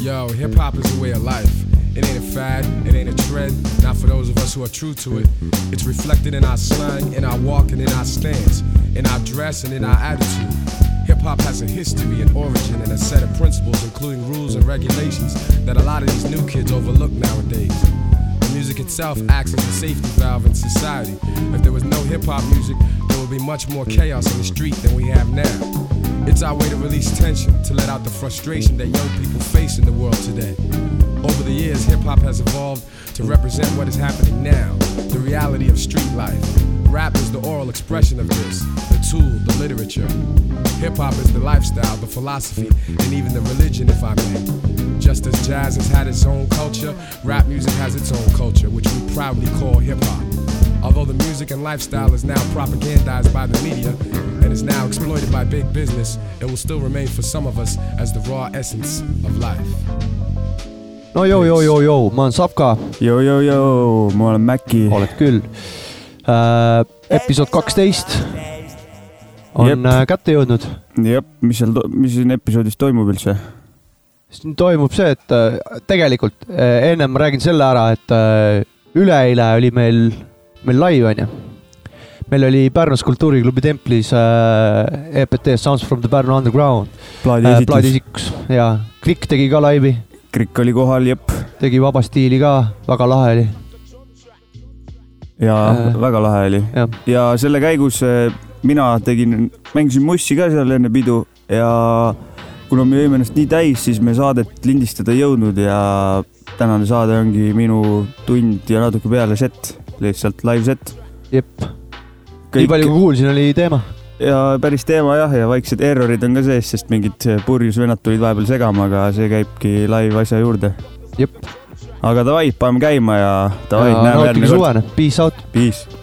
Yo, hip hop is a way of life. It ain't a fad, it ain't a trend, not for those of us who are true to it. It's reflected in our slang, in our walk, and in our stance, in our dress, and in our attitude. Hip hop has a history, an origin, and a set of principles, including rules and regulations, that a lot of these new kids overlook nowadays. The music itself acts as a safety valve in society. If there was no hip hop music, there would be much more chaos in the street than we have now. It's our way to release tension, to let out the frustration that young people face in the world today. Over the years, hip hop has evolved to represent what is happening now, the reality of street life. Rap is the oral expression of this, the tool, the literature. Hip hop is the lifestyle, the philosophy, and even the religion, if I may. Just as jazz has had its own culture, rap music has its own culture, which we proudly call hip hop. Although the music and lifestyle is now propagandized by the media and is now exploited by big business, it will still remain for some of us as the raw essence of life. no joo, joo, joo, joo, ma olen Savka, Joo-joo-joo, ma olen Mäkki. oled küll äh,. episood kaksteist on Jep. äh, kätte jõudnud. jah, mis seal, mis siin episoodis toimub üldse? siin toimub see, et äh, tegelikult äh, ennem ma räägin selle ära, et äh, üleeile oli meil, meil live onju. Meil oli Pärnus Kultuuriklubi templis äh, EPT Sounds from the Pärnu Underground plaadi äh, plaadiesikus ja Klikk tegi ka laivi, Krikk oli kohal, jep. tegi vaba stiili ka, väga lahe oli, ja Äh. väga lahe oli. jah. ja selle käigus äh, mina tegin, mängisin mussi ka seal enne pidu ja kuna me jõime ennast nii täis, siis me saadet lindistada ei jõudnud ja tänane saade ongi minu tund ja natuke peale set, lihtsalt live set. jep, nii palju kui kuulsin, oli teema. ja päris teema jah, ja väiksed errorid on ka sees, sest mingid purjus vennad tulid vahepeal segama, aga see käibki live asja juurde. jep, aga davai, paneme käima ja davai, näeme järgmine kord. peace out. Peace.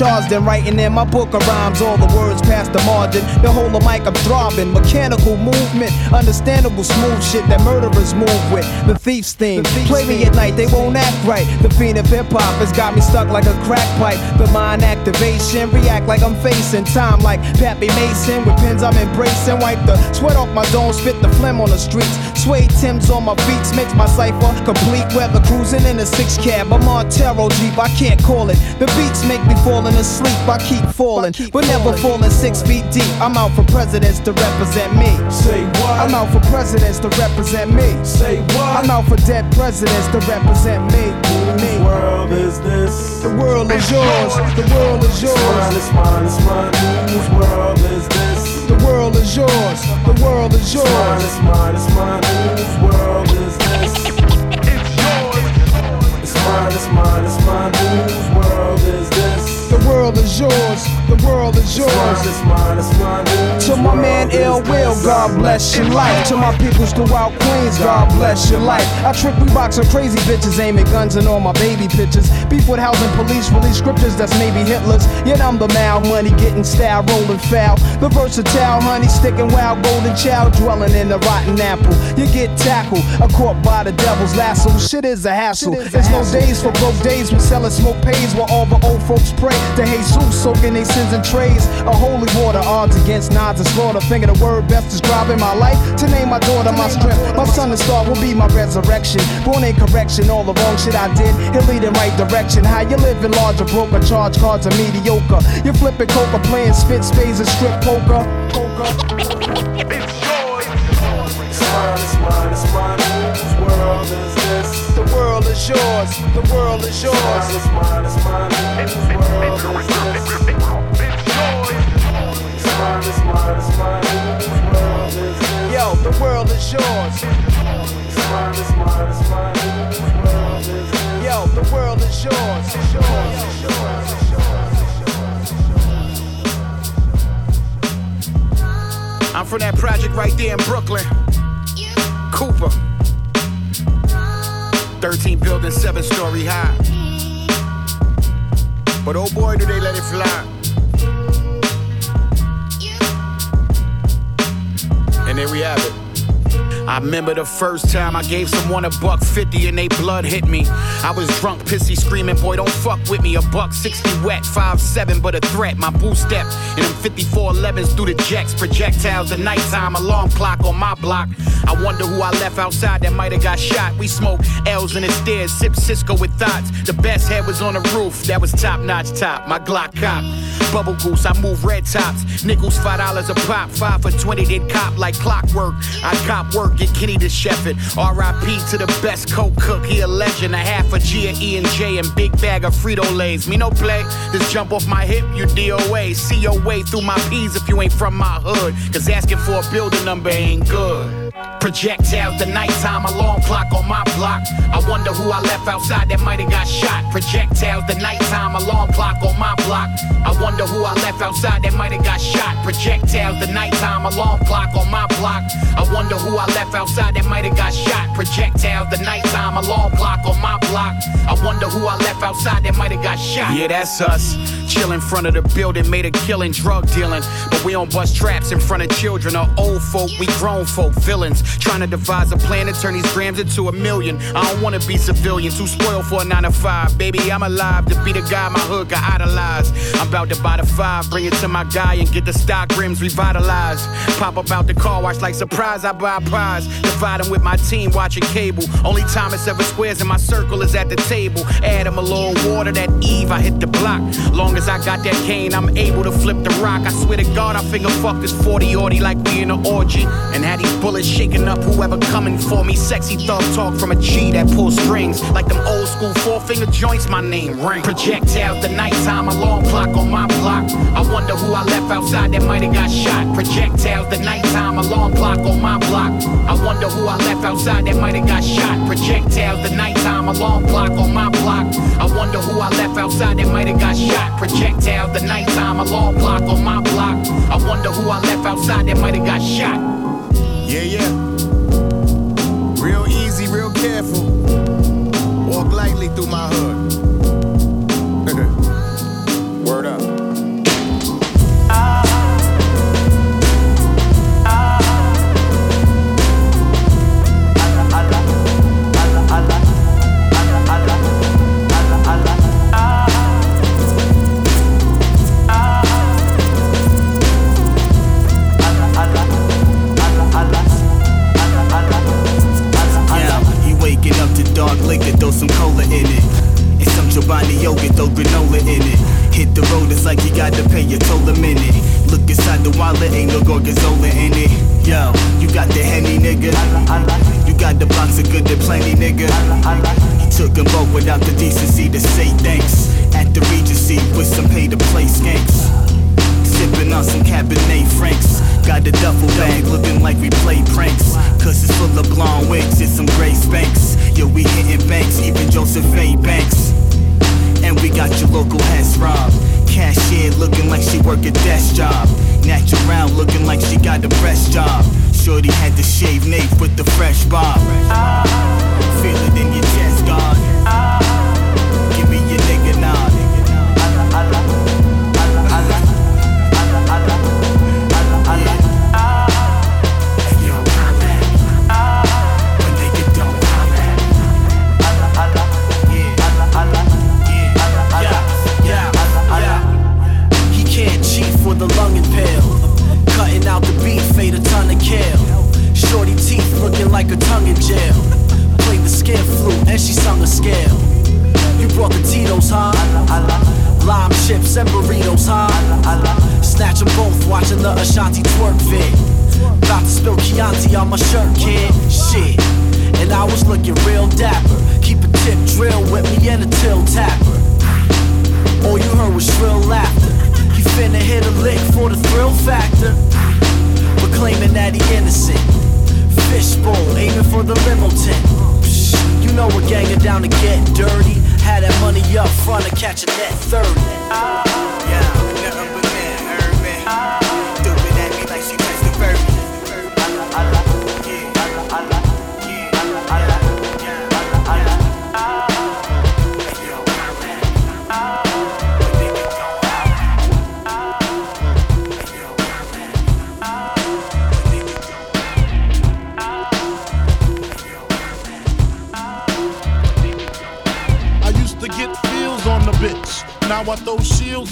Charged and writing in my book of rhymes. All the words past the margin. The whole of mic I'm throbbing. Mechanical movement, understandable smooth shit that murderers move with. The thief's theme. Play me at night, they won't act right. The fiend of hip hop has got me stuck like a crack pipe. The mind activation, react like I'm facing time like Pappy Mason. With pins I'm embracing. Wipe the sweat off my dome, spit the phlegm on the streets. Suede Timbs on my beats, makes my cipher complete. Weather cruising in a six cab. I'm on Taro Jeep, I can't call it. The beats make me falling asleep, I keep falling. But never falling six feet deep. I'm out for presidents to represent me. Say what? I'm out for presidents to represent me. Say what? I'm out for dead presidents to represent me. Whose Me. world is this? The world is yours. The world is It's mine, yours. it's mine, it's mine. Whose world is this? The world is yours. The world is It's mine, yours. it's mine, it's mine. Whose world is this? It's yours. It's mine, it's mine, it's mine. Whose world is this? The world is yours. The world is It's mine, yours. it's mine, it's mine. To my man Ill Will. God bless your life. To my peoples throughout Queens, God bless your life. I trick we boxing crazy bitches, aiming guns and all my baby pictures. Beef with housing police, release scriptures that's maybe Hitler's. Yet I'm the mal money, getting style, rolling foul. The versatile honey, sticking wild, golden child, dwelling in the rotten apple. You get tackled, a caught by the devil's lasso. Shit is a hassle. There's no days for broke days when selling smoke pays while all the old folks pray to Jesus, soaking their sins in trays. A holy water, odds against nods and slaughter. Finger the word best describing my life. To name my daughter my strength. My son and star will be my resurrection. Born in correction, all the wrong shit I did. He'll lead in right direction. How you living large or broke or charge cards are mediocre. You're flipping coca, playing spit spades and strip poker. Poker. It's mine, it's mine, it's mine. Whose world is this? The world is yours. The world is yours. mine, it's mine, it's mine. Whose world is this? It's mine, it's mine, it's mine. Whose world is this? Yo, the world is yours. Yo, the world is yours. I'm from that project right there in Brooklyn. Cooper. 13 buildings, 7 story high. But oh boy, do they let it fly. There we have it. I remember the first time I gave someone a buck fifty and they blood hit me. I was drunk, pissy, screaming, boy, don't fuck with me. A buck sixty wet, five seven, but a threat. My boo step in them 5411s through the jacks, projectiles, the nighttime alarm clock on my block. I wonder who I left outside that might have got shot. We smoke L's in the stairs, sip Cisco with thoughts. The best head was on the roof, that was top notch top. My Glock cop. Bubble goose, I move red tops. Nickels, five dollars a pop, five for 20, then cop like clockwork. I cop work, get Kenny to chef it. RIP to the best coke cook, he a legend. A half a G of E and J and big bag of Frito Lays. Me no play, just jump off my hip, you DOA. See your way through my P's if you ain't from my hood. Cause asking for a building number ain't good. Projectiles, the nighttime alarm clock on my block. I wonder who I left outside that might have got shot. Projectiles, the nighttime alarm clock on my block. I wonder who I left outside that might have got shot. Projectiles, the nighttime alarm clock on my block. I wonder who I left outside that might have got shot. Projectiles, the nighttime alarm clock on my block. I wonder who I left outside that might have got shot. Yeah, that's us. Chill in front of the building, made a killing, drug dealing. But we don't bust traps in front of children or old folk. We grown folk, villains. Trying to devise a plan to turn these grams into a million. I don't wanna be civilian, too spoiled for a nine to five. Baby, I'm alive to be the guy my hood got idolized. I'm about to buy the five, bring it to my guy and get the stock rims revitalized. Pop up out the car wash like surprise, I buy a prize. Dividing with my team, watching cable. Only time it's ever squares in my circle is at the table. Add 'em a little water that eve, I hit the block. Long as I got that cane, I'm able to flip the rock. I swear to God, I finger fuck this 40 orty like we in an orgy. And had these bullets shaking up whoever coming for me. Sexy thug talk from a G that pulls strings. Like them old school four finger joints, my name ring. Projectiles, the nighttime alarm clock on my block. I wonder who I left outside that might have got shot. Projectiles, the nighttime alarm clock on my block. I wonder who I left outside that might have got shot. Projectiles, the nighttime alarm clock on my block. I wonder who I left outside that might have got shot. Projectiles, the nighttime alarm clock on my block. I wonder who I left outside that might have got shot. Yeah, yeah. Real easy, real careful. Walk lightly through my hood. Word up.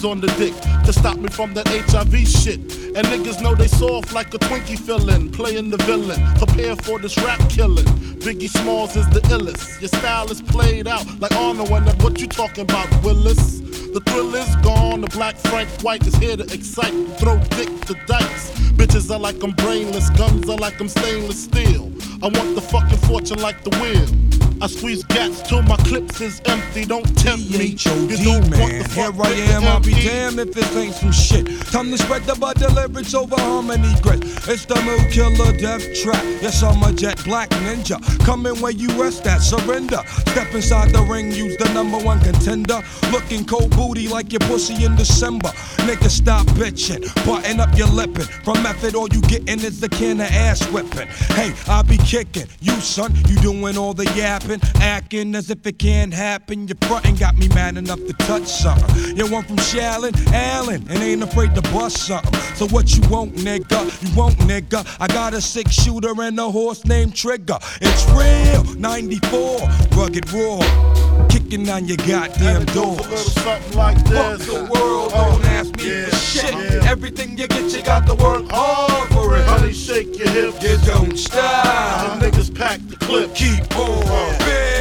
On the dick to stop me from that HIV shit. And niggas know they soft like a Twinkie fillin', playing the villain. Prepare for this rap killing. Biggie Smalls is the illest. Your style is played out like Arnold and what you talking about, Willis? The thrill is gone. The black Frank White is here to excite. Throw dick to dice. Bitches are like I'm brainless. Guns are like I'm stainless steel. I want the fucking fortune like the wheel. I squeeze gats till my clips is empty. Don't tempt me. You don't want man. the Here I am. I'll be damned if this ain't some shit. Time to spread the butter lyrics over harmony grit. It's the mood killer death trap. Yes, I'm a jet black ninja. Coming where you rest at, surrender. Step inside the ring, use the number one contender. Looking cold booty like your pussy in December. Nigga, stop bitching. Button up your lippin'. From method, all you gettin' is the can of ass whipping. Hey, I be kicking. You, son, you doing all the yapping. Acting as if it can't happen. Your frontin' got me mad enough to touch something. You want from Shaolin, Allen, and ain't afraid to bust something. So what you want, nigga? You want, nigga? I got a six shooter and a horse named Trigger. It's real, 94, rugged raw. Kicking on your goddamn doors. Something like Fuck the world, don't uh, ask me for shit. Everything you get, you got to work hard for it. Honey, shake your hips. You don't stop. The niggas pack the clip. Keep on.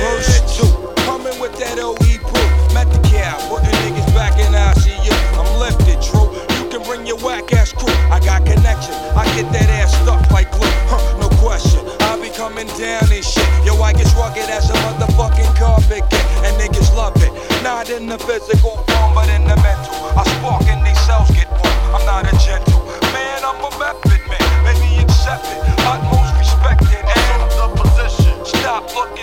Verse two, coming with that OE proof. Met the cow, putting niggas back in ICU. I'm lifted, true. You can bring your whack ass crew. I got connection. I get that ass coming down and shit. Yo, I get rugged as a motherfucking carpet get, and niggas love it. Not in the physical form, but in the mental. I spark and these cells get warm. I'm not a gentle man. I'm a method man. Maybe accept it. Utmost respected and the position. Stop, look,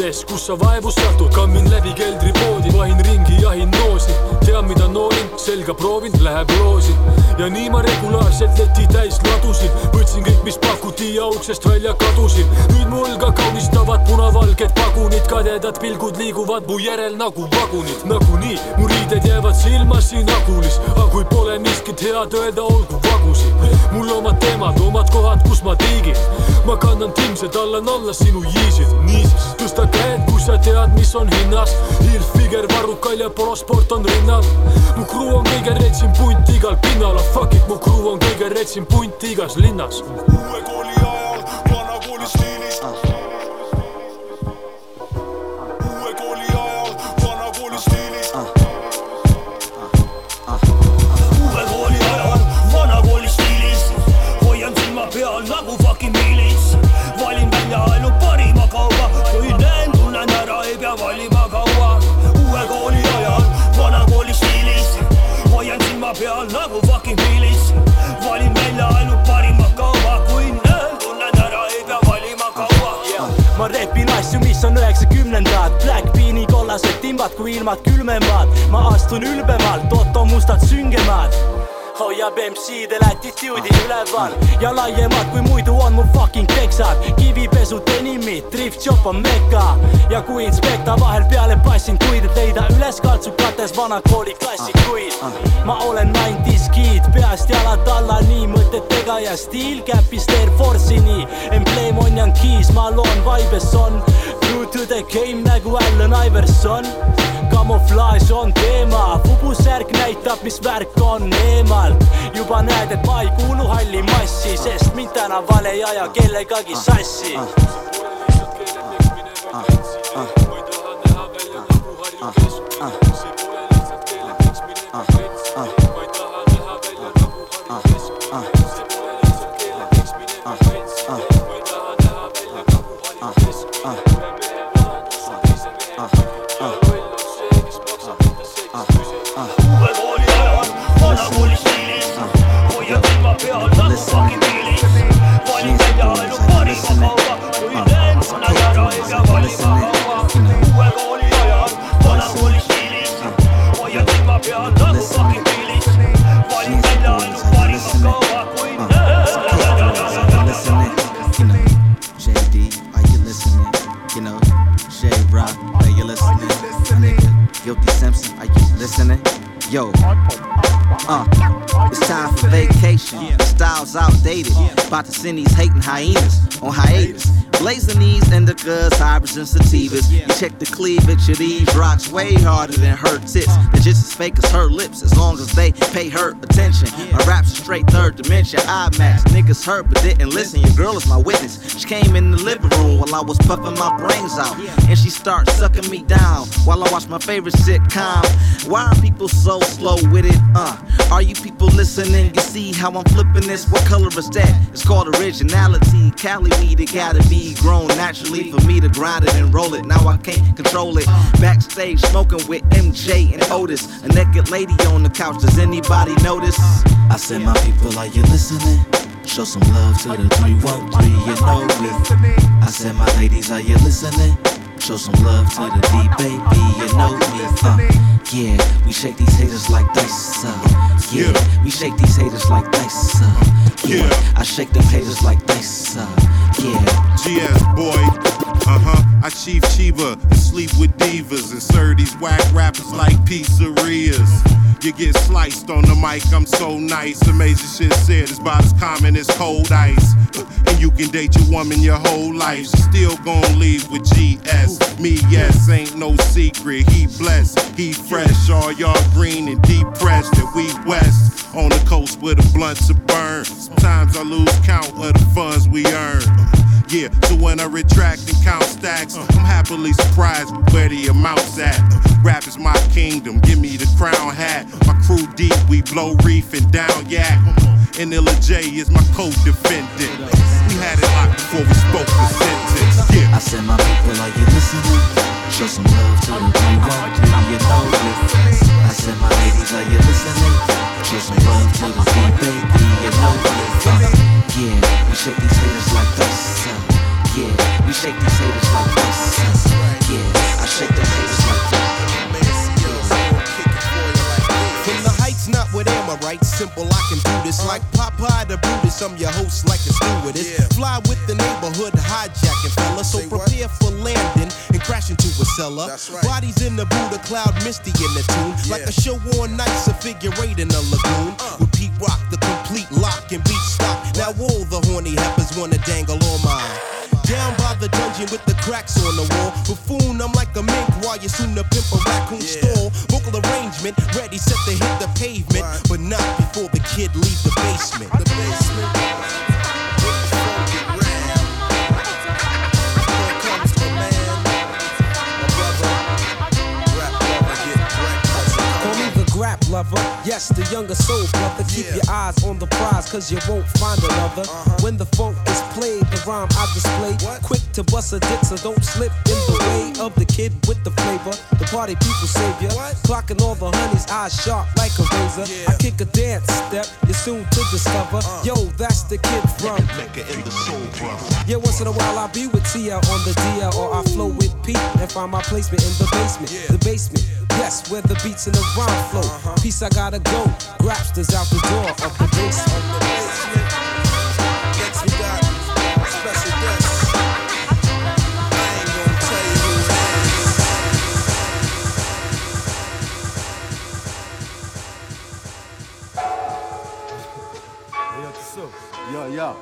kohtades, kus sa vaevu satud. kammin läbi keldripoodi, vahin ringi, jahin noosi, tean, mida noorin, selga proovin, läheb loosi. ja nii ma regulaarselt leti täis ladusin, võtsin kõik, mis pakuti ja uksest välja kadusin. nüüd mu õlga kaunistavad punavalged pagunid, kadedad pilgud liiguvad mu järel nagu vagunid. nagunii mu riided jäävad silma siin agulis, aga kui pole miskit head öelda, olgu vagusi. mul omad teemad, omad kohad, kus ma tiigin. Ma kannan timsed, allan alla sinu jiisid. niisiis, tõsta käed, kui sa tead, mis on hinnas. Hilfiger, varrukal ja polosport on rinnal. mu kruu on kõige retsim punt igal pinnal, ah fuck it, mu kruu on kõige retsim punt igas linnas. uue kooli ajal, vana kooli stiilis. uue repin asju, mis on üheksakümnendad, Black Beani kollased timbad, kui ilmad külmemad, ma astun ülbemalt, Otto mustad süngemad hoiab MC-del attitude'i üleval. Ja laiemad kui muidu on mu fucking teksad, kivipesu denimid, drift shop on meka ja kui inspekta vahel peale passin, kuid et leida üles kaltsukates vana kooli klassikuid. ma olen 90's kid, peast jalad alla nii mõtetega ja stiil käpist Air Force'ini, embleem on Yankees, ma loon vibes on. True to the game nagu Allan Iverson kamuflaaž on teema, vubusärk näitab, mis värk on eemalt. juba näed, et ma ei kuulu halli massi, sest mind tänaval ei aja kellegagi sassi. About to send these hating hyenas on hiatus. Blazing these indicas, hybrids, and sativas. You check the cleavage of these rocks way harder than her tits. Just as fake as her lips, as long as they pay her attention. My rap's straight third dimension. IMAX, niggas heard but didn't listen. Your girl is my witness. She came in the living room while I was puffing my brains out. And she started sucking me down while I watch my favorite sitcom. Why are people so slow with it? Uh, are you people listening? You see how I'm flipping this? What color is that? It's called originality. Cali weed, it gotta be grown naturally for me to grind it and roll it. Now I can't control it. Backstage smoking with MJ and Otis. A naked lady on the couch. Does anybody notice? I said, my people, are you listening? Show some love to the 313, you know me. I said, my ladies, are you listening? Show some love to the D baby, you know me. Uh, yeah, we shake these haters like dice. Uh, yeah, we shake these haters like dice. I shake them haters like dice. Uh, yeah. GS boy. Uh huh. I chief Chiva and sleep with divas and serve these whack rappers like pizzerias. You get sliced on the mic, I'm so nice. Amazing shit said is about as common as cold ice. And you can date your woman your whole life. She still gon' leave with GS. Me, yes, ain't no secret. He blessed, he fresh. All y'all green and depressed. And we west on the coast where the blunts are burned. Sometimes I lose count of the funds we earn. Uh, yeah, so when I retract and count stacks, uh, I'm happily surprised with where the amounts at. Uh, rap is my kingdom, give me the crown hat. My crew deep, we blow reef and down yak. And Illa J is my co-defendant. Had it locked before we spoke the sentence. Yeah. I said, my people, are you listening? Show some love to the 313, you know me. I said, my ladies, are you listening? Show some love to the baby, you know me. Uh, yeah, we shake these haters like this. Uh, yeah, we shake these haters like this. Uh, yeah, I shake them haters like From the heights, not with Amorite. Simple, I can do this like Popeye the Brutus. I'm your host like a stewardess. Fly with the neighborhood, hijacking fella. So prepare for landing and crash into a cellar. Bodies in the Buddha cloud, misty in the tune. Like a show on nights, a figure eight in a lagoon. With Pete Rock, the complete lock and beat stop. Now all the horny heifers wanna dangle on mine. Down by the dungeon with the cracks on the wall. Buffoon, I'm like a mink while you soon to pimp a raccoon stall. Vocal arrangement, ready, set to hit the pavement. But not before the kid leave the basement. The basement. Lover. Yes, the younger soul brother. Keep your eyes on the prize, cause you won't find another. When the funk is played, the rhyme I display. Quick to bust a dick, so don't slip in the way of the kid with the flavor. The party people savior. Clocking all the honeys, eyes sharp like a razor. I kick a dance step, you're soon to discover. Yo, that's the kid from. Yeah, once in a while I'll be with Tia on the DL, or I flow with Pete and find my placement in the basement. The basement, yes, where the beats and the rhyme flow. Uh-huh. Peace, I gotta go. Grapsters out the door of the basement. Next we got special guest. I ain't gonna tell you who it is. Ja, ja.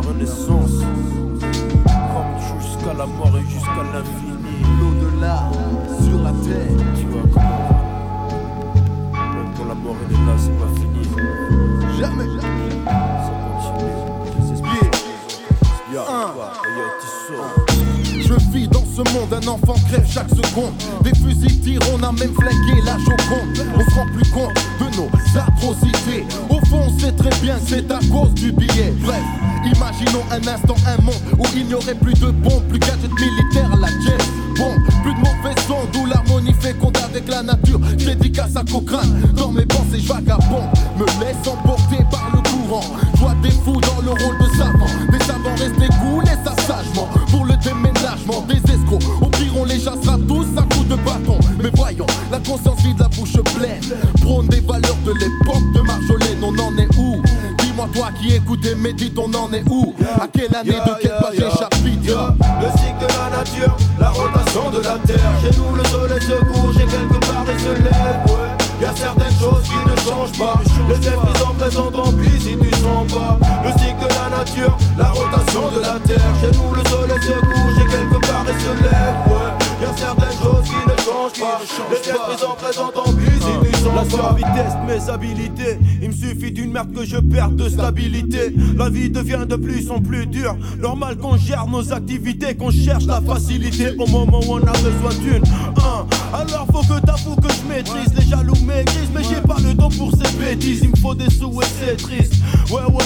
La renaissance. Comme jusqu'à la mort et jusqu'à l'infini. L'au-delà, sur la terre. Tu vois comment Même quand la mort elle est là, c'est pas fini. Jamais, Ça continue. Les. Yeah. Tu sors. Je vis dans ce monde, un enfant crève chaque seconde. Des fusils tirent, on a même flingué la Joconde. On se rend plus compte de nos atrocités. Au fond, on sait très bien c'est à cause du billet. Bref, imaginons un instant un monde où il n'y aurait plus de bombes, plus gadgets militaires la jet. Bon, plus de mauvais son, d'où l'harmonie féconde avec la nature. Dédicace à Cochrane, dans mes pensées je vagabonde. Me laisse emporter par le courant. Je vois des fous dans le rôle de savant. Des savants restés coulés ça sagement. Pour le déménagement des escrocs. Au pire, on les chassera tous à coups de bâton. Mais voyons, la conscience vide, la bouche pleine. Prône des valeurs de l'époque de Marjolaine. On en est où Toi qui écoutes et médite, on en est où À quelle année, de quelle page chapitre Le cycle de la nature, la rotation de la terre. Chez nous, le soleil se couche et quelque part il se lève. Ouais. Y a certaines choses qui ne changent pas. Les esprits sont présents, tant pis si tu sens pas. Le cycle de la nature, la rotation de la terre. Chez nous, le soleil se couche et quelque part il se lève. Ouais. Y a certaines choses qui ne changent pas. Les esprits sont présents, tant pis La survie mes habilités. Il me suffit d'une merde que je perde de stabilité. La vie devient de plus en plus dure. Normal qu'on gère nos activités, qu'on cherche la facilité au moment où on a besoin d'une. Hein. Alors faut que t'avoues que je maîtrise les jaloux maigrisent, mais j'ai pas le temps pour ces bêtises. Il me faut des sous et c'est triste. Ouais, ouais,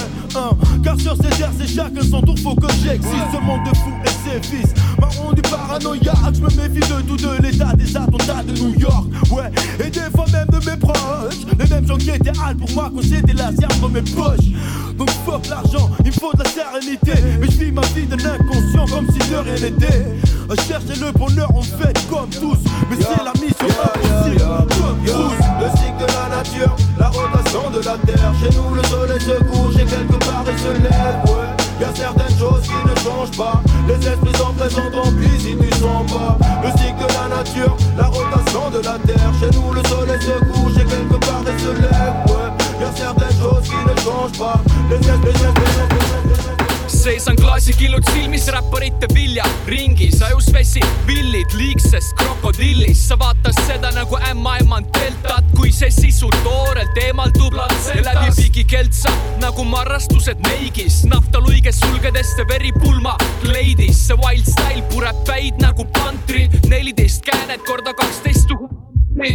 Car sur ces terres, c'est chacun son tour, faut que j'existe. Ce monde de fous et ses fils m'a rendu paranoïaque. Je me méfie de tout de l'état des attentats de New York. Ouais, et des fois même de mes proches. Les mêmes gens qui étaient hâte pour moi quand j'étais laser dans mes poches. Donc fuck l'argent, il me faut de la sérénité. Mais je vis ma vie de l'inconscient comme si de rien n'était. Chercher le bonheur, on fait comme tous. Mais c'est la mission impossible, comme Yo, tous. le cycle de la la rotation de la terre. Chez nous, le soleil se couche et quelque part il se lève. Ouais, y a certaines choses qui ne changent pas. Les esprits sont présents, tant pis si tu sens pas. Le cycle de la nature, la rotation de la terre. Chez nous, le soleil se couche et quelque part il se lève. Ouais, y a certaines choses qui ne changent pas. Les esprits, les esprits, les esprits, les esprits. Seisan klaasikillud silmis räpparite vilja ringis ajus vesi villid liigsest krokodillist sa vaatad seda nagu ämmaemand deltat kui see sisu toorelt eemaldub. Ja läbi pigi keltsa nagu marrastused neigis. Naftaluige sulgedest see veripulma kleidis see wild style pureb päid nagu pantrid. Neliteist käänet korda kaksteist tuhat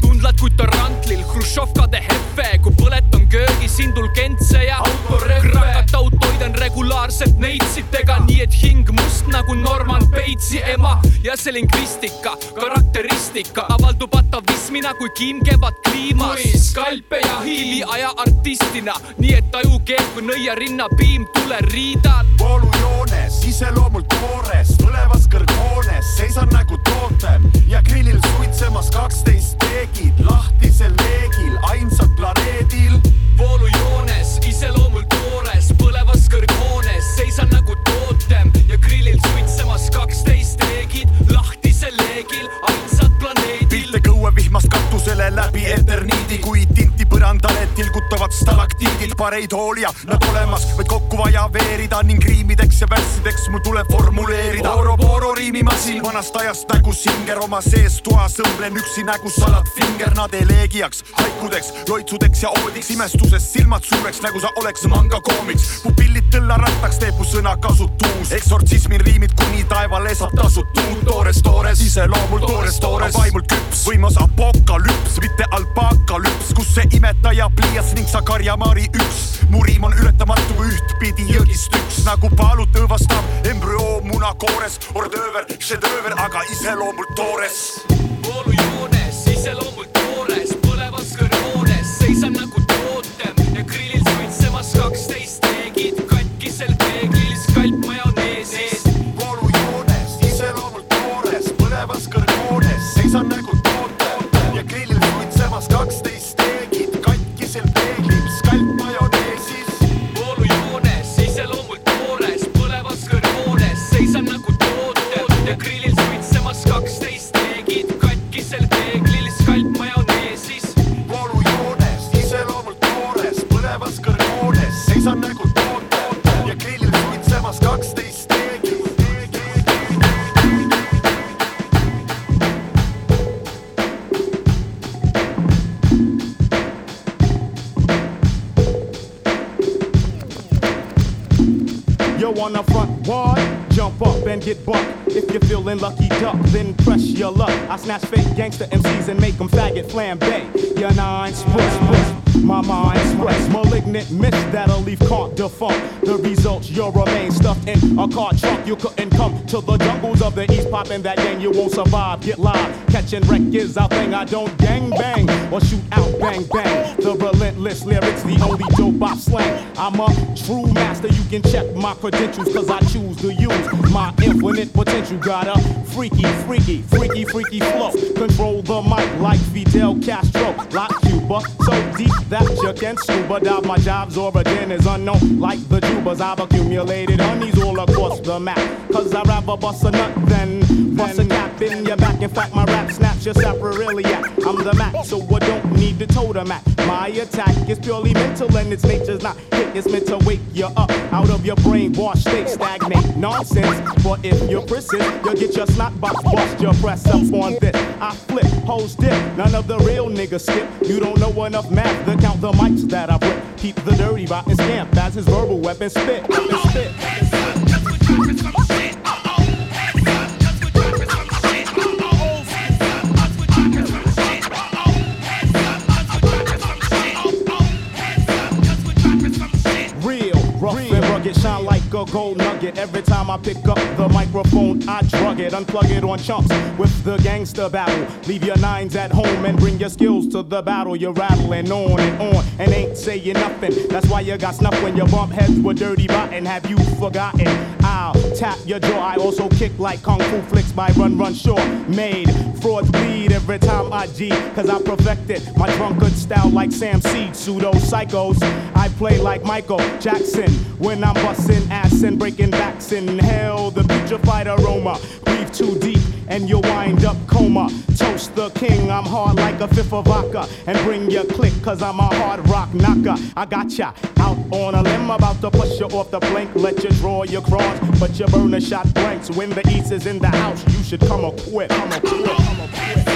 tundlad kui tarantlil Hruštšovkade hefe, kui põletan köögis indulgentse ja krakataud toidan regulaarselt neitsitega, nii et hing must nagu Norman Batesi ema ja see lingvistika, karakteristika avaldub atavismina kui kiim kevad kliimas. skalpe ja hiili aja artistina, nii et aju keeb kui nõiarinna piim tuleriidad. voolujoones, iseloomult toores, põlevas kõrghoones, seisan nagu tootem ja grillil suitsemas kaksteist teegid lahtisel leegil, ainsal planeedil. voolujoones, iseloomult toores, põlevas kõrghoones, seisan nagu tootem ja grillil suitsemas kaksteist teegid lahtisel leegil, ainsad planeedil. pilte kõuevihmast katusele läbi eterniidi, kui tinti põrandale tilgutavad stalaktiidid, pareid hoolia nad olemas, vaid kokku vaja veerida ning riimideks ja värssideks mul tuleb formuleerida. Oro-Poro riimimasin vanast ajast nagu singer oma sees toas õmblen üksi nägu salat finger. Nad eleegiaks, haikudeks, loitsudeks ja oodiks imestuses silmad suureks nagu sa oleks manga koomiks. pupillid tõllarattaks teeb mu sõna kasutuus, eksortsismi riimid kuni taevale saab tasutud, toores, toores, iseloomul toores, toores, vaimult küps, võimas apokalüps, mitte alpakalüps, kus see imetaja pliiats ning sa karjamaari üks. mu riim on ületamatu ühtpidi jõgist üks nagu paalut õõvastav embrüoo munakoores, ordööver, šedööver, aga iseloomult toores. voolujoones, iseloomult toores, põlevas kõrghoones, seisan nagu tootem. Ja grillil suitsemas kaksteist teegid, katkisel peeglil skalp majoneesis. voolujoones, iseloomult toores, põlevas kõrghoones, seisan nagu tootem. Ja grillil suitsemas kaksteist get bucked. If you're feeling lucky duck, then press your luck. I snatch fake gangster MCs and make them faggot flambe. Your nine split, split. My mind express malignant myths that'll leave caught defunct. The results, you'll remain stuffed in a car trunk. You couldn't come to the jungles of the east, popping that gang, you won't survive. Get live, catching wreck is our thing. I don't gang bang or shoot out bang bang. The relentless lyrics, the only dope I slang. I'm a true master, you can check my credentials, cause I choose to use my infinite potential. Got a freaky, freaky, freaky, freaky flow. Control the mic like Fidel Castro. Like Cuba, so deep that you can scuba dive. My job's origin is unknown, like the Jubas. I've accumulated honeys all across the map. Cause I'd rather bust a nut than bust a cap in your back. In fact, my rap snaps your sacroiliac. I'm the Mac, so I don't need the totem at. My attack is purely mental and its nature's not hit. It's meant to wake you up out of your brainwash state. Stagnate nonsense. But if you're persist, you'll get your snot box bust. Your press up on this. I flip, hoes dip. None of the real niggas skip. You don't know enough math to count the mics that I rip. Keep the dirty rotten scamp as his verbal weapon spit. Spit. A gold nugget. Every time I pick up the microphone, I drug it, unplug it on chunks with the gangster battle. Leave your nines at home and bring your skills to the battle. You're rattling on and on and ain't saying nothing. That's why you got snuff when your bump heads with dirty rotten. Have you forgotten? Tap your jaw. I also kick like kung fu flicks by Run Run Shaw. Made frauds bleed every time I G, cause I perfected my drunkard style like Sam Seed. Pseudo psychos. I play like Michael Jackson when I'm busting ass and breaking backs. Inhale the putrefied aroma. Breathe too deep and you'll wind up coma. Toast the king, I'm hard like a fifth of vodka. And bring your click, cause I'm a hard rock knocker. I got ya out on a limb, about to push you off the blink. Let you draw your cross, but you burn a shot blanks. When the east is in the house, you should come equipped. Come equipped. Come equipped.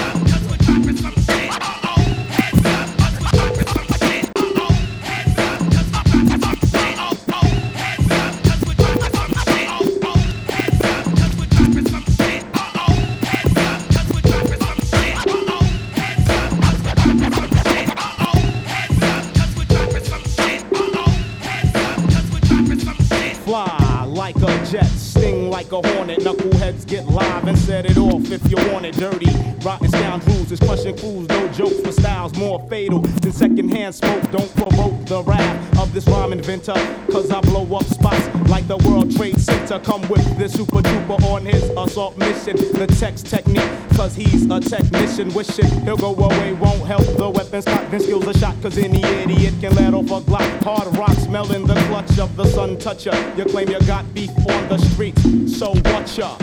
Like a jet, sting like a hornet. Knuckleheads get live and set it off if you want it dirty. Rotten scoundrels is crushing fools, no jokes for styles more fatal than secondhand smoke. Don't provoke the wrath of this rhyme inventor, cause I blow up spots like the World Trade Center. Come with this super duper on his assault mission. The text technique, cause he's a technician. Wishing he'll go away, won't help the weapon spot. Then skills a shot, cause any idiot can let off a glock. Hard rock smelling the clutch of the sun toucher. You claim you got beef on the streets, so what ya?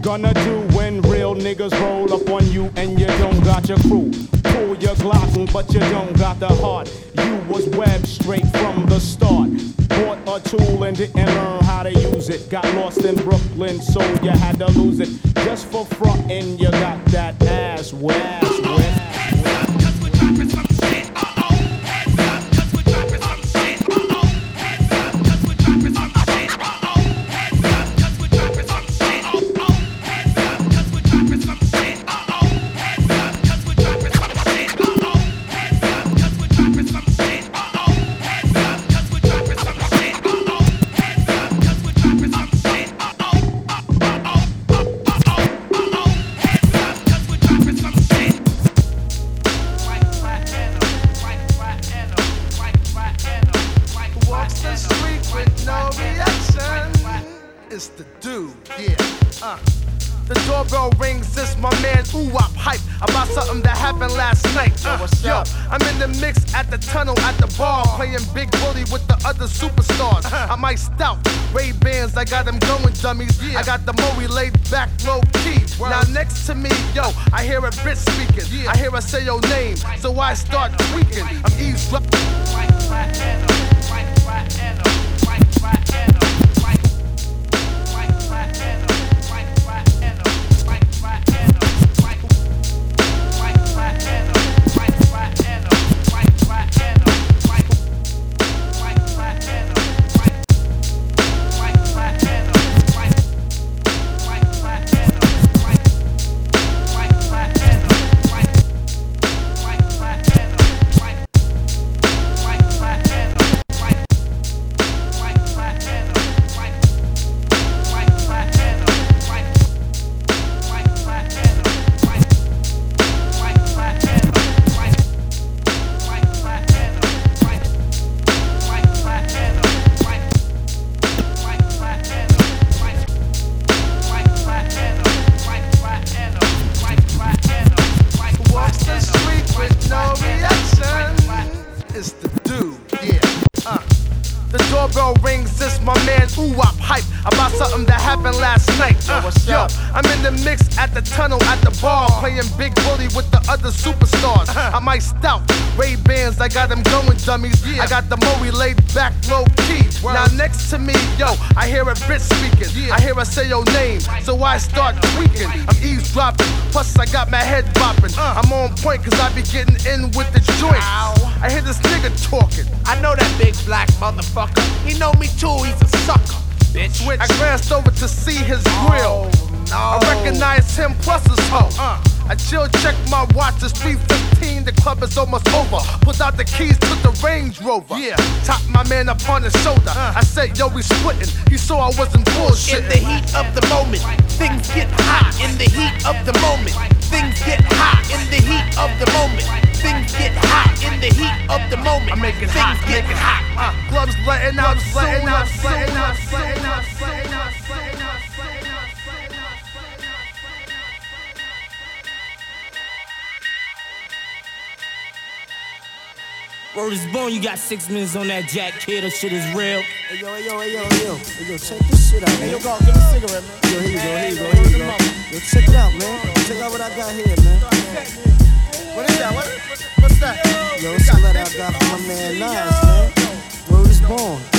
Gonna do when real niggas roll up on you and you don't got your crew. Pull your Glock, but you don't got the heart. You was webbed straight from the start. Bought a tool and didn't learn how to use it. Got lost in Brooklyn, so you had to lose it. Just for frontin', you got that ass wet. Walks We splitting. He saw I wasn't got six minutes on that jack kid, that shit is real. Hey yo, hey yo, hey yo, hey yo, hey yo, check this shit out, man. Hey, yo, go, give me a cigarette, man. Yo, here you go, here you go, here you go. Yo, check it out, man. Check out what I got here, man. What is that? What, what, what's that? Yo, it's a letter I got from my man Nas, man. Word is born.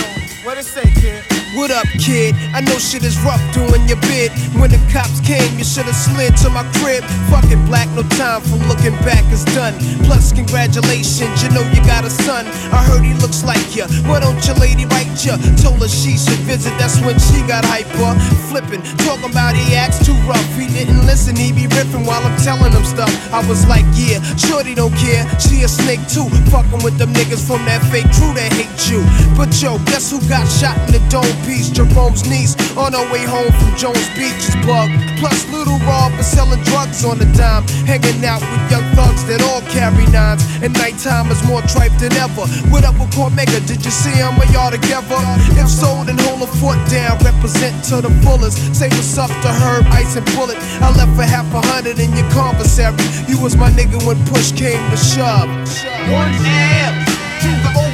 What it say, kid? What up, kid? I know shit is rough doing your bid. When the cops came, you should've slid to my crib. Fuck it, black, no time for looking back, it's done. Plus, congratulations, you know you got a son. I heard he looks like ya. Why don't your lady write ya? Told her she should visit, that's when she got hyper. Flipping, talking about he acts too rough. He didn't listen, he be riffing while I'm telling him stuff. I was like, yeah, shorty don't care. She a snake too. Fucking with them niggas from that fake crew that hate you. But yo, guess who got shot in the dome piece? Jerome's niece on her way home from Jones Beach is bugged. Plus, little Rob is selling drugs on the dime. Hanging out with young thugs that all carry nines. And nighttime is more tripe than ever. What up with Cormega? Did you see him? Are y'all together? If so, then hold a foot down. Represent to the fullest. Say what's up to Herb, Ice, and Bullet. I left for half a hundred in your commissary. You was my nigga when push came to shove. One L to the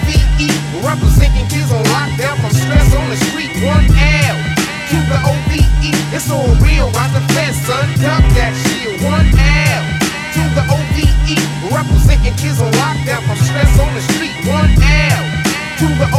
representing kids on lockdown from stress on the street. One L to the OVE, it's all real. Rise the fence, son, duck that shit. One L to the OVE, representing kids on lockdown from stress on the street. One L to the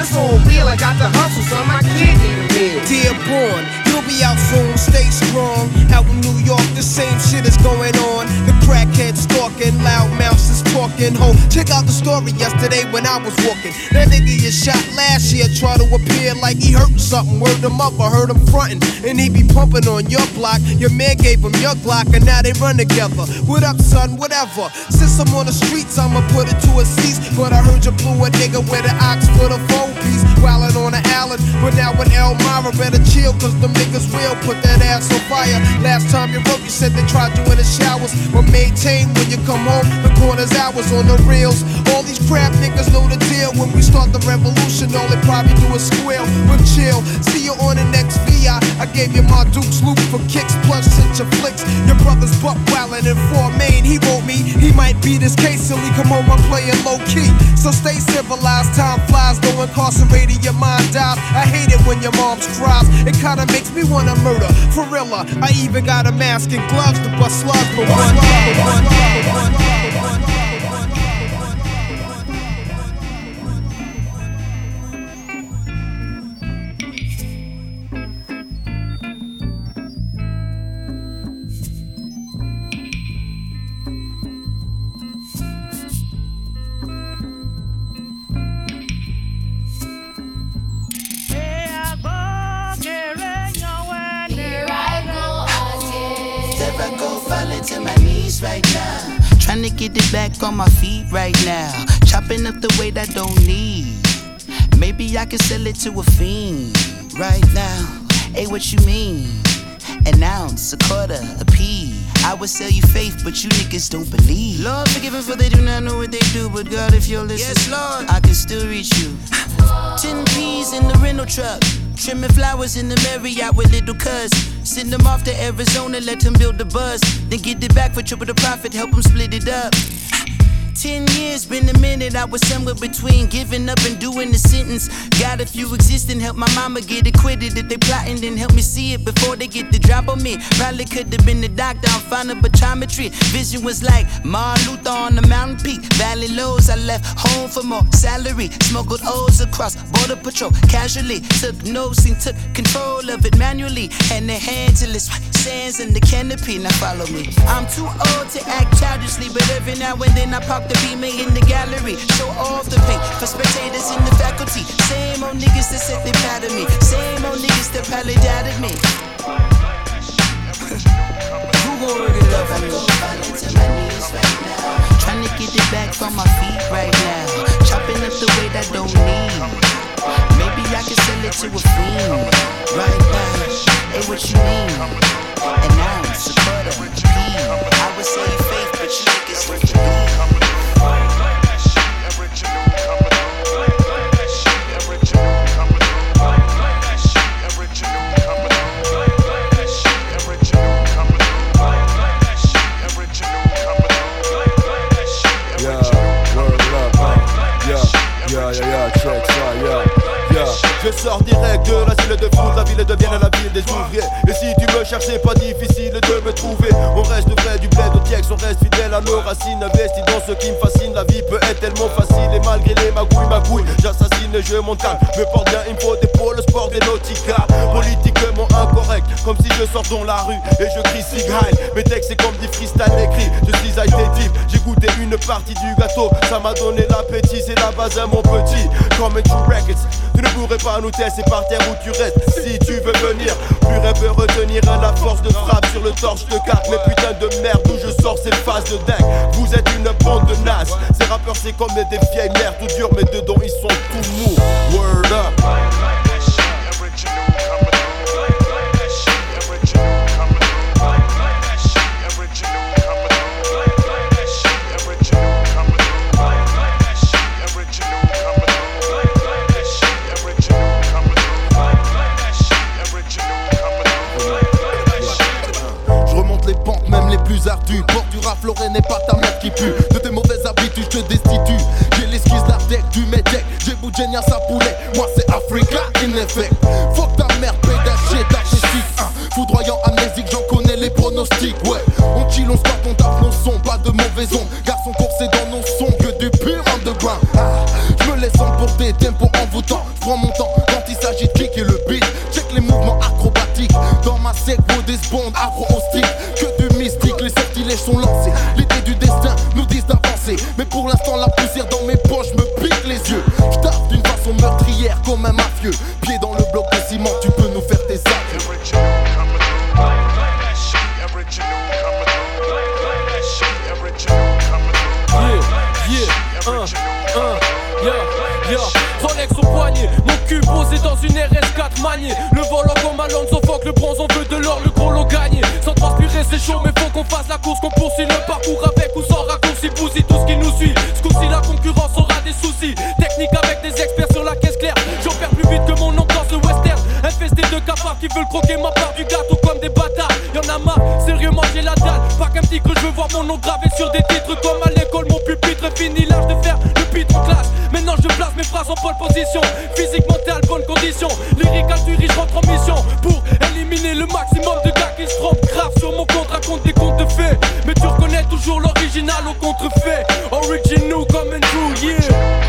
it's all real. I got the hustle, son, my kid need a meal. You'll be out soon, stay strong. Out in New York, the same shit is going on. The crackheads stalking, loud is talking. Ho, check out the story yesterday when I was walking. That nigga you shot last year tried to appear like he hurting something. Word him up, I heard him fronting. And he be pumping on your block. Your man gave him your Glock, and now they run together. What up, son? Whatever. Since I'm on the streets, I'ma put it to a cease. But I heard you blew a nigga with an ox for the phone piece. Wildin' on the island, but now with Elmira, better chill, cause them niggas will put that ass on fire. Last time you wrote, you said they tried you in the showers. But maintain when you come home, the corner's hours on the reels. All these crap niggas know the deal. When we start the revolution, all they probably do is squeal. But chill, see you on the next VI. I gave you my Duke's loop for kicks, plus sent your flicks. Your brother's buck wildin' in four main. He wrote me, he might be this case silly. Come home, I'm playing low key. So stay civilized, time flies, though incarcerated, your mind dies. I hate it when your mom's cries. It kinda makes me wanna murder. For real, I even got a mask and gloves to bust slugs for one. For one, for one, for one. Never back on my feet right now. Chopping up the weight I don't need. Maybe I can sell it to a fiend right now. Hey, what you mean? An ounce, a quarter, a pea. I would sell you faith, but you niggas don't believe. Lord, forgive them for they do not know what they do. But God, if you're listening, yes, Lord, I can still reach you. Ten peas in the rental truck. Trimming flowers in the Marriott with little cuz. Send them off to Arizona, let them build the buzz. Then get it back for triple the profit, help them split it up. Ten years been a minute, I was somewhere between giving up and doing the sentence. Got a few existing, help my mama get acquitted. If they plotting, then help me see it before they get the drop on me. Probably could have been the doctor, I'm fine optometry. Vision was like Martin Luther on the mountain peak. Valley lows, I left home for more salary. Smuggled O's across border patrol, casually. Took notes and took control of it manually. And the hand till it's sands in the canopy. Now follow me. I'm too old to act childishly, but every now and then I pop the beamer in the gallery. Show off the paint for spectators in the faculty. Same old niggas that said they proud of me. Same old niggas that probably doubted me. Who gon' up for me? right. Trying to get it back from my feet right now. Chopping up the weight I don't need. Maybe I can sell it to a fiend right now. Hey, what you mean? An ounce, a butter, a pea. I would say faith, but you niggas like to je. Me porte bien, il me faut des sport des nautica. Politiquement incorrect, comme si je sors dans la rue et je crie Sig Heil. Mes textes, c'est comme des freestyle écrits. Je suis deep, j'ai goûté une partie du gâteau. Ça m'a donné l'appétit, c'est la base à mon petit. Comme True Records, tu ne pourrais pas nous tester par terre où tu restes. Si tu veux venir, peut retenir la force de frappe sur le torche de carte. Mais putain de merde, d'où je sors ces phases de dingue. Vous êtes une bande de nazes. Ces rappeurs, c'est comme des vieilles mères tout dures, mais dedans ils sont tout mous. Word up. minha saputa yeah. Rolex au poignet, mon cul posé dans une RS4 maniée. Le volant comme Alonso Fock, le bronze, on veut de l'or, le gros lot gagné. Sans transpirer, c'est chaud, mais faut qu'on fasse la course, qu'on poursuit le parcours avec ou sans raccourci. Bousille tout ce qui nous suit. Ce coup-ci, la concurrence aura des soucis. Technique avec des experts sur la caisse claire. J'opère plus vite que mon dans ce western. Infesté de cafards qui veulent croquer ma part du gâteau comme des bâtards. Y'en a marre, sérieux, j'ai la dalle. Pas qu'un petit creux, je veux voir mon nom gravé sur des titres comme à l'école. Mon pupitre fini l'âge de faire Maintenant je place mes phrases en pole position. Physique, mentale, bonne condition. Lyrical du riche rentre en mission pour éliminer le maximum de gars qui se trompent. Grave sur mon compte, raconte des contes de fées. Mais tu reconnais toujours l'original au contrefait. Original comme un true, yeah.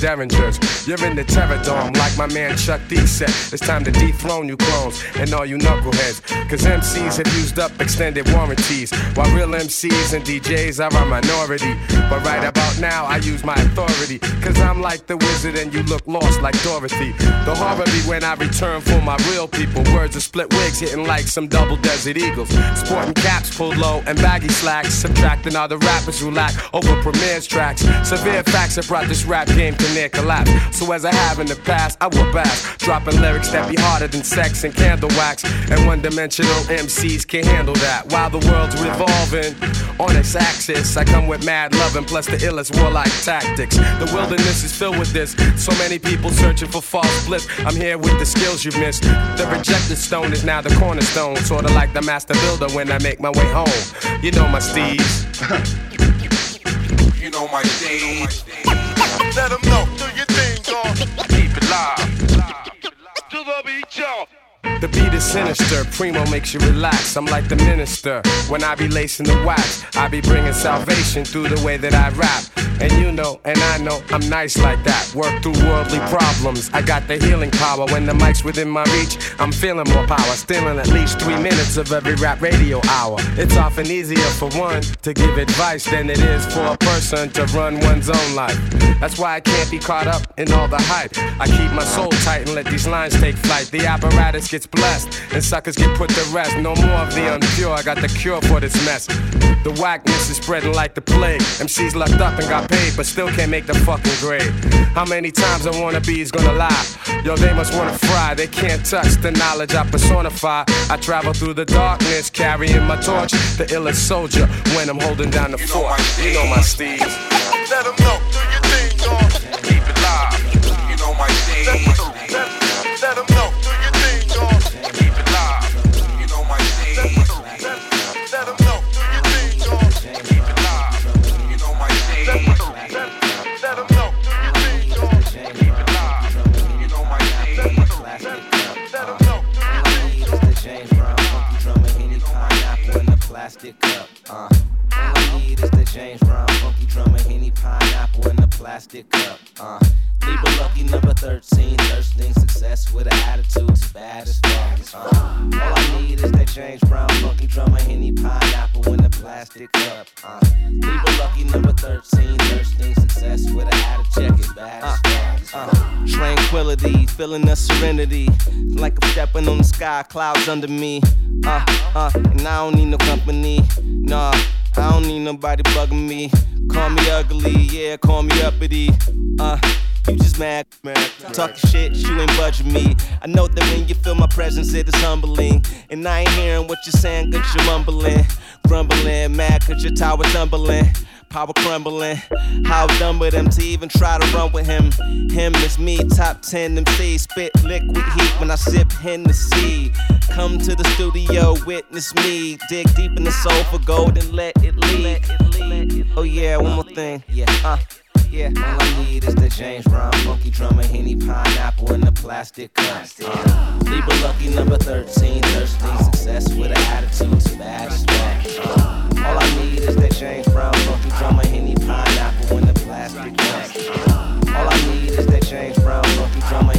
Derringers. You're in the terror dome, like my man Chuck D said. It's time to dethrone you clones and all you knuckleheads. Cause MCs have used up extended warranties, while real MCs and DJs are a minority. But right about now, I use my authority. Cause I'm like the wizard and you look lost like Dorothy. The horror be when I return for my real people. Words of split wigs hitting like some double desert eagles. Sporting caps pulled low and baggy slacks. Subtracting all the rappers who lack over Premier's tracks. Severe facts have brought this rap game to near collapse. So as I have in the past, I will back. Dropping lyrics that be harder than sex and candle wax. And one dimensional MCs can't handle that. While the world's revolving on its axis, I come with mad loving plus the illest warlike tactics. The wilderness is filled with this. So many people searching for false bliss. I'm here with the skills you've missed. The rejected stone is now the cornerstone. Sorta like the master builder when I make my way home. You know my steeds. You know my stage. Let them know, do your thing, dog. Keep it live. To the beat, y'all. The beat is sinister, Primo makes you relax. I'm like the minister. When I be lacing the wax, I be bringing salvation through the way that I rap. And you know, and I know, I'm nice like that. Work through worldly problems. I got the healing power. When the mic's within my reach, I'm feeling more power. Stealing at least three minutes of every rap radio hour. It's often easier for one to give advice than it is for a person to run one's own life. That's why I can't be caught up in all the hype. I keep my soul tight and let these lines take flight. The apparatus gets blessed, and suckers get put to rest. No more of the unpure, I got the cure for this mess. The whackness is spreading like the plague. MCs locked up and got paid, but still can't make the fucking grade. How many times I wanna be is gonna lie? Yo, they must wanna fry, they can't touch the knowledge I personify. I travel through the darkness, carrying my torch, the illest soldier when I'm holding down the fort. You know my steeds. Let them know, do your thing, dog. Keep it live. You know my stage. Uh, James Brown funky drummer, Henny pineapple in a plastic cup. Uh, Libra lucky number 13, thirsting success with an attitude as bad as fuck. Uh, all I need is that James Brown funky drummer, Henny pineapple in a plastic cup. Uh, Libra lucky number 13, thirsting success with an attitude as bad as fuck. Uh, tranquility, feeling the serenity, like I'm stepping on the sky, clouds under me. Uh, uh, and I don't need no company, nah. I don't need nobody bugging me. Call me ugly, yeah, call me uppity. Uh, you just mad, man. Talking shit, you ain't budging me. I know that when you feel my presence, it is humbling. And I ain't hearing what you're saying, cause you're mumbling. Grumbling, mad cause your tower tumbling. Power crumbling. How dumb with him to even try to run with him. Him is me, top 10 MC. Spit liquid heat when I sip Hennessy. Come to the studio, witness me. Dig deep in the soul for gold and let it leak. Oh, yeah, one more thing. Yeah, uh. Yeah, all I need is the James Brown funky drummer, Henny pineapple in the plastic cup. Uh, Libra lucky number 13, thirsty success with an attitude, smash, smash. Uh, all I need is that James Brown funky drummer, Henny pineapple in the plastic. Uh, all I need is that James Brown funky drummer,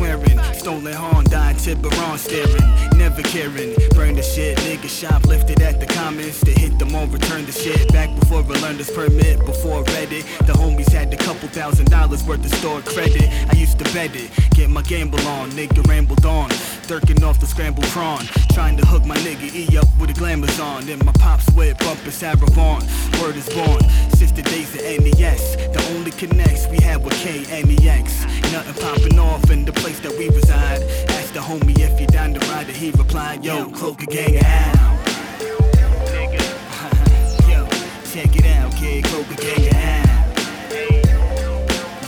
Swearing, stolen Honda, Tiburon staring, never caring, burn the shit, nigga shoplifted at the comments, they hit them on return the shit, back before I learned this permit, before Reddit. the homies had a couple thousand dollars worth of store credit, I used to bet it, get my gamble on, nigga rambled on, Durking off the scrambled prawn. Trying to hook my nigga E up with a glamours on. Then my pops up a Saravon. Word is born. Sister days of NES. The only connects we had were K and EX. Nothing popping off in the place that we reside. Asked the homie if you down to ride it. He replied, Yo, cloak a gang out. Yo, check it out, kid. Cloak a gang out.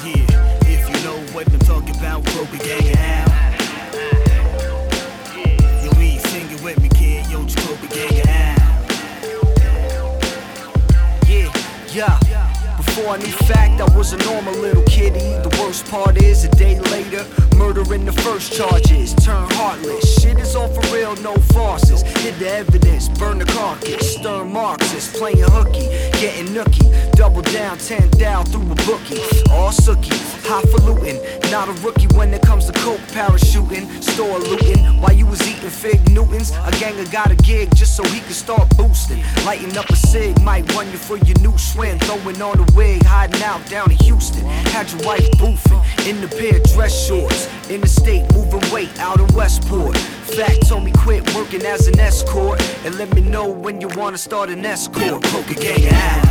Yeah, if you know what I'm talking about, cloak a gang out. Yeah. Before I knew fact, I was a normal little kitty. The worst part is, a day later, murdering the first charges. Turn heartless. Shit is all for real, no farces. Hid the evidence, burn the carcass. Stern Marxist, playing hooky, getting nookie. Double down, ten down through a bookie. All sookie, highfalutin. Not a rookie when it comes to coke parachuting. Store looting while you was eating fig Newtons. A ganger got a gig just so he could start boosting. Lighting up a cig, might run you for your new swing. Throwing on a wig, hiding out down in Houston. Had your wife boofing in the pair of dress shorts. In the state, moving weight out in Westport. Fact told me quit working as an escort. And let me know when you wanna start an escort. Poker gang out.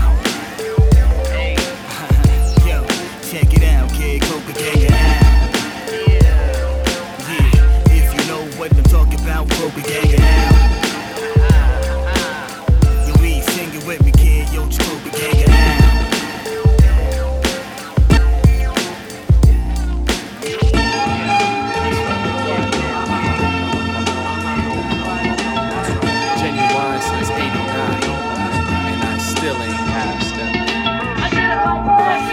Yo, check it out, kid. Coca gang out. Yeah, if you know what I'm talking about, Coca gang out.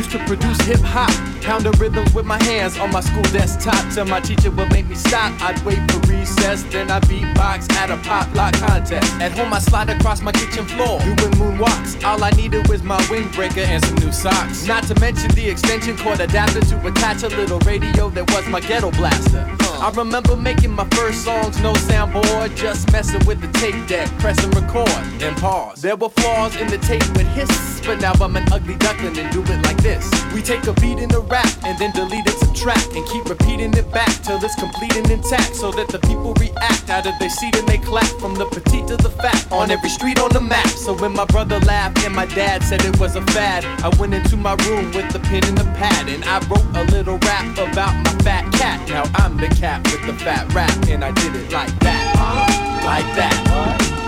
Used to produce hip hop, pound the rhythms with my hands on my school desktop. Till my teacher would make me stop. I'd wait for recess, then I beatbox at a pop lock contest. At home, I slide across my kitchen floor, doing moonwalks. All I needed was my windbreaker and some new socks. Not to mention the extension cord adapter to attach a little radio that was my ghetto blaster. I remember making my first songs, no soundboard, just messing with the tape deck, pressing record, then pause. There were flaws in the tape with hiss, but now I'm an ugly duckling and do it like this. We take a beat in the rap and then delete and subtract and keep repeating it back till it's complete and intact so that the people react out of their seat and they clap from the petite to the fat on every street on the map. So when my brother laughed and my dad said it was a fad, I went into my room with the pen and the pad and I wrote a little rap about my fat cat. Now I'm the cat with the fat rap and I did it like that, like that,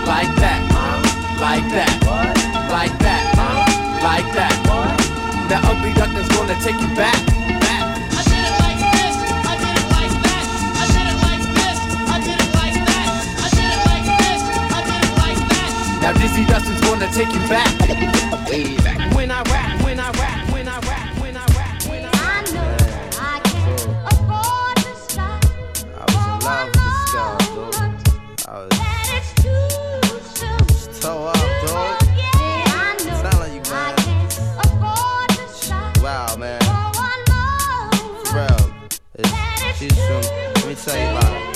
like that, like that, like that, like that. That ugly duckling's gonna take you back. I did it like this, I did it like that. I did it like this, I did it like this, I did it like this. Now Dizzy Dustin's gonna take you back. Way back. When I rap, when I rap, she's from, let me tell you about.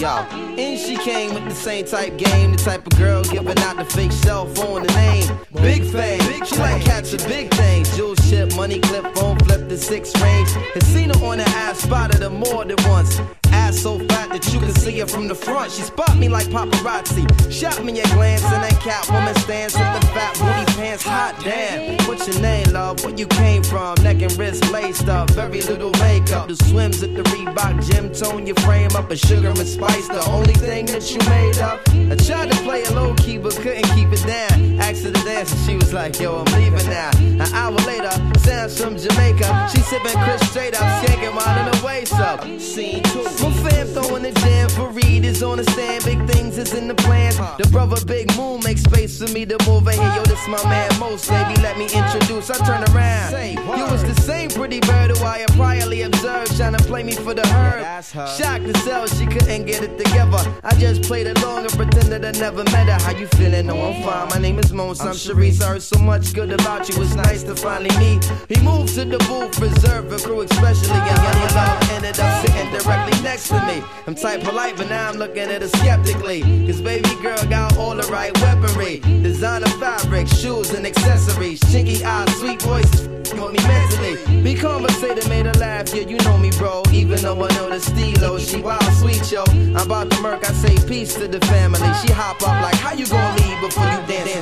Yo, and she came with the same type game, the type of girl giving out the fake cell phone, the name. Big fame, she like cats of big things. Jewel ship, money clip, phone flip, the six range. Had seen her on the ass, spotted her more than once. Ass so fat that you can see her from the front. She spot me like paparazzi. Shot me a glance in that cat woman stands with the fat booty pants. Hot damn. What's your name, love? Where you came from? Neck and wrist laced up. Very little makeup. The swims at the Reebok gym tone your frame up. A sugar and spice, the only thing that you made up. I tried to play it low key, but couldn't keep it down. Asked her to dance and she was like, yo, I'm leaving now. An hour later, Sam's from Jamaica. She sipping Chris straight up, skanking while in the waist up. Scene two. My fam throwing the jam for Reed is on the stand. Big things is in the plans. The brother Big Moon makes space for me to move in here. Yo, this my man Most, baby. Let me introduce. I turn around. You was the same pretty bird who I had priorly observed, trying to play me for the herd. Shocked to sell, she couldn't get it together. I just played along and pretended I never met her. How you feeling? No, I'm fine. My name is Mons. I'm Sharice. I heard so much good about you. It's nice to finally meet. He moved to the booth, reserved for crew, especially. And Honey Love ended up sitting directly next to me. I'm type polite, but now I'm looking at her skeptically. Cause baby girl got all the right weaponry. Designer fabric, shoes and accessories. Chinky eyes, sweet with me mentally. Be conversated, made her laugh. Yeah, you know me, bro. Even though I know the stilo, she wild sweet, yo. I'm about to murk, I say peace to the family. She hop up like, how you gonna leave before you dance?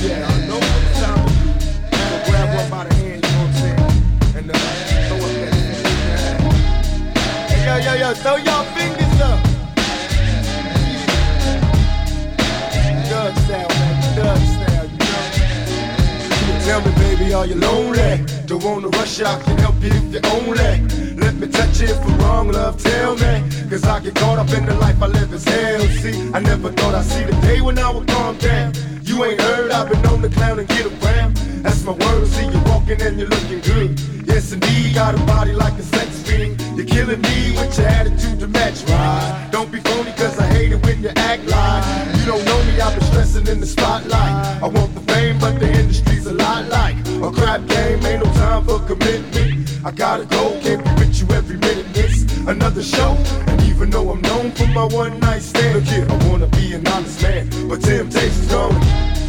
You know. I know. So grab one by the hand, you know what I'm saying? And uh, throw up that yo, yo, yo, throw y'all fingers Tell me, baby, are you lonely? Don't wanna rush out, can help you if you're only. Let me touch you if I'm wrong, love, tell me. Cause I get caught up in the life I live as hell. See, I never thought I'd see the day when I would calm down. You ain't heard, I've been on the clown and get around. That's my word, see you walking and you're looking good. Yes, indeed, got a body like a sex fiend. You're killing me with your attitude to match right. Don't be phony, cause I hate it when you act like you don't know me. I've been stressing in the spotlight. I want the commitment. I gotta go, can't be with you every minute. It's another show, and even though I'm known for my one night stand, look here, I wanna be an honest man, but temptation's gone.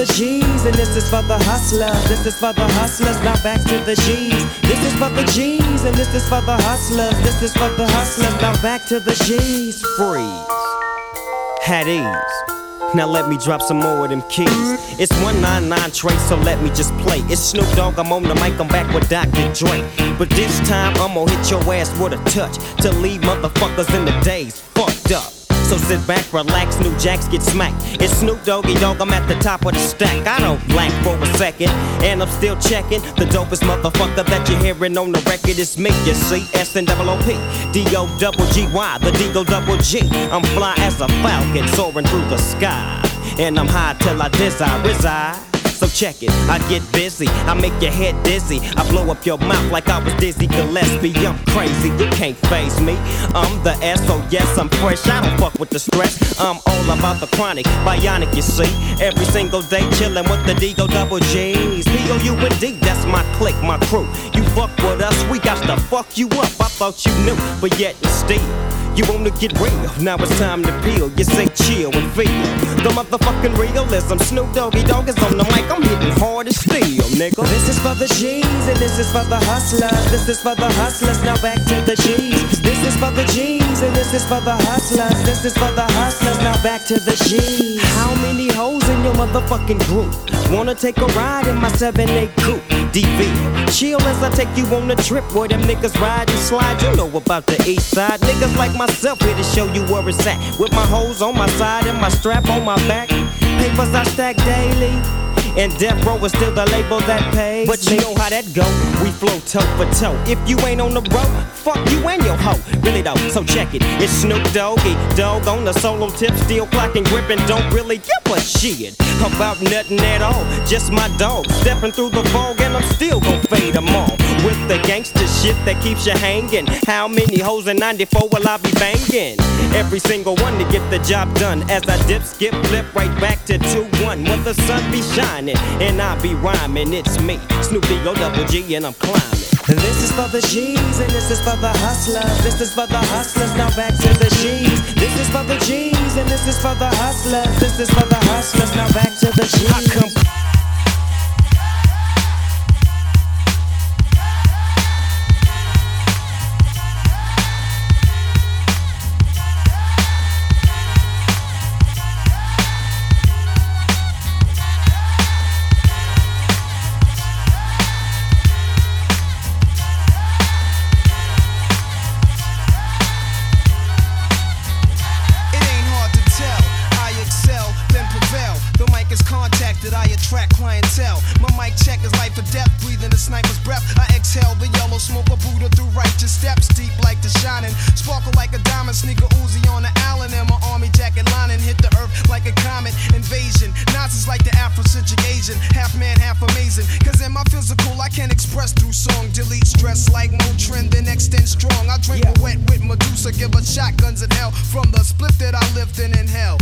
the G's, and this is for the hustlers. This is for the hustlers, now back to the G's. This is for the G's, and this is for the hustlers. This is for the hustlers, now back to the G's. Freeze. Had ease. Now let me drop some more of them keys. It's 199 trace, so let me just play. It's Snoop Dogg, I'm on the mic, I'm back with Dr. Dre. But this time, I'ma hit your ass with a touch to leave motherfuckers in the daze so sit back, relax, new jacks get smacked. It's Snoop Doggy Dogg, I'm at the top of the stack. I don't blank for a second, and I'm still checking. The dopest motherfucker that you're hearing on the record is me, you see. S and double O P, D O double G Y, the double G. I'm fly as a falcon soaring through the sky. And I'm high till I desire reside. So check it, I get busy, I make your head dizzy. I blow up your mouth like I was Dizzy Gillespie. I'm crazy, you can't phase me. I'm the S, so yes, I'm fresh. I don't fuck with the stress. I'm all about the chronic, bionic, you see. Every single day chillin' with the D-Go double G's. P-O-U-N-D, that's my clique, my crew. You fuck with us, we got to fuck you up. I thought you knew, but yet and still. You wanna get real, now it's time to peel. You say chill and feel the motherfucking realism. Snoop Doggy Dogg is on the mic, I'm hitting hard as steel, nigga. This is for the G's and this is for the hustlers. This is for the hustlers. Now back to the G's. This is for the G's and this is for the hustlers. This is for the hustlers. Now back to the G's. How many hoes in your motherfucking group wanna take a ride in my 7-8 coupe? DV, chill as I take you on a trip where them niggas ride and slide. You know about the east side. Niggas like myself here to show you where it's at. With my hoes on my side and my strap on my back. Papers I stack daily. And Death Row is still the label that pays. But you know how that go. We flow toe for toe. If you ain't on the road, fuck you and your hoe. Really though, so check it. It's Snoop Doggy Dogg on the solo tip, still clocking, gripping. Don't really give a shit about nothing at all. Just my dog stepping through the fog, and I'm still gon' fade them all. With the gangster shit that keeps you hanging. How many hoes in 94 will I be banging? Every single one to get the job done. As I dip, skip, flip right back to 2 1. When the sun be shining, and I be rhyming. It's me, Snoopy O double G, and I'm climbing. This is for the G's and this is for the hustlers. This is for the hustlers. Now back to the G's. This is for the G's and this is for the hustlers. This is for the hustlers. Now back to the G's. From the split that I lived in in hell,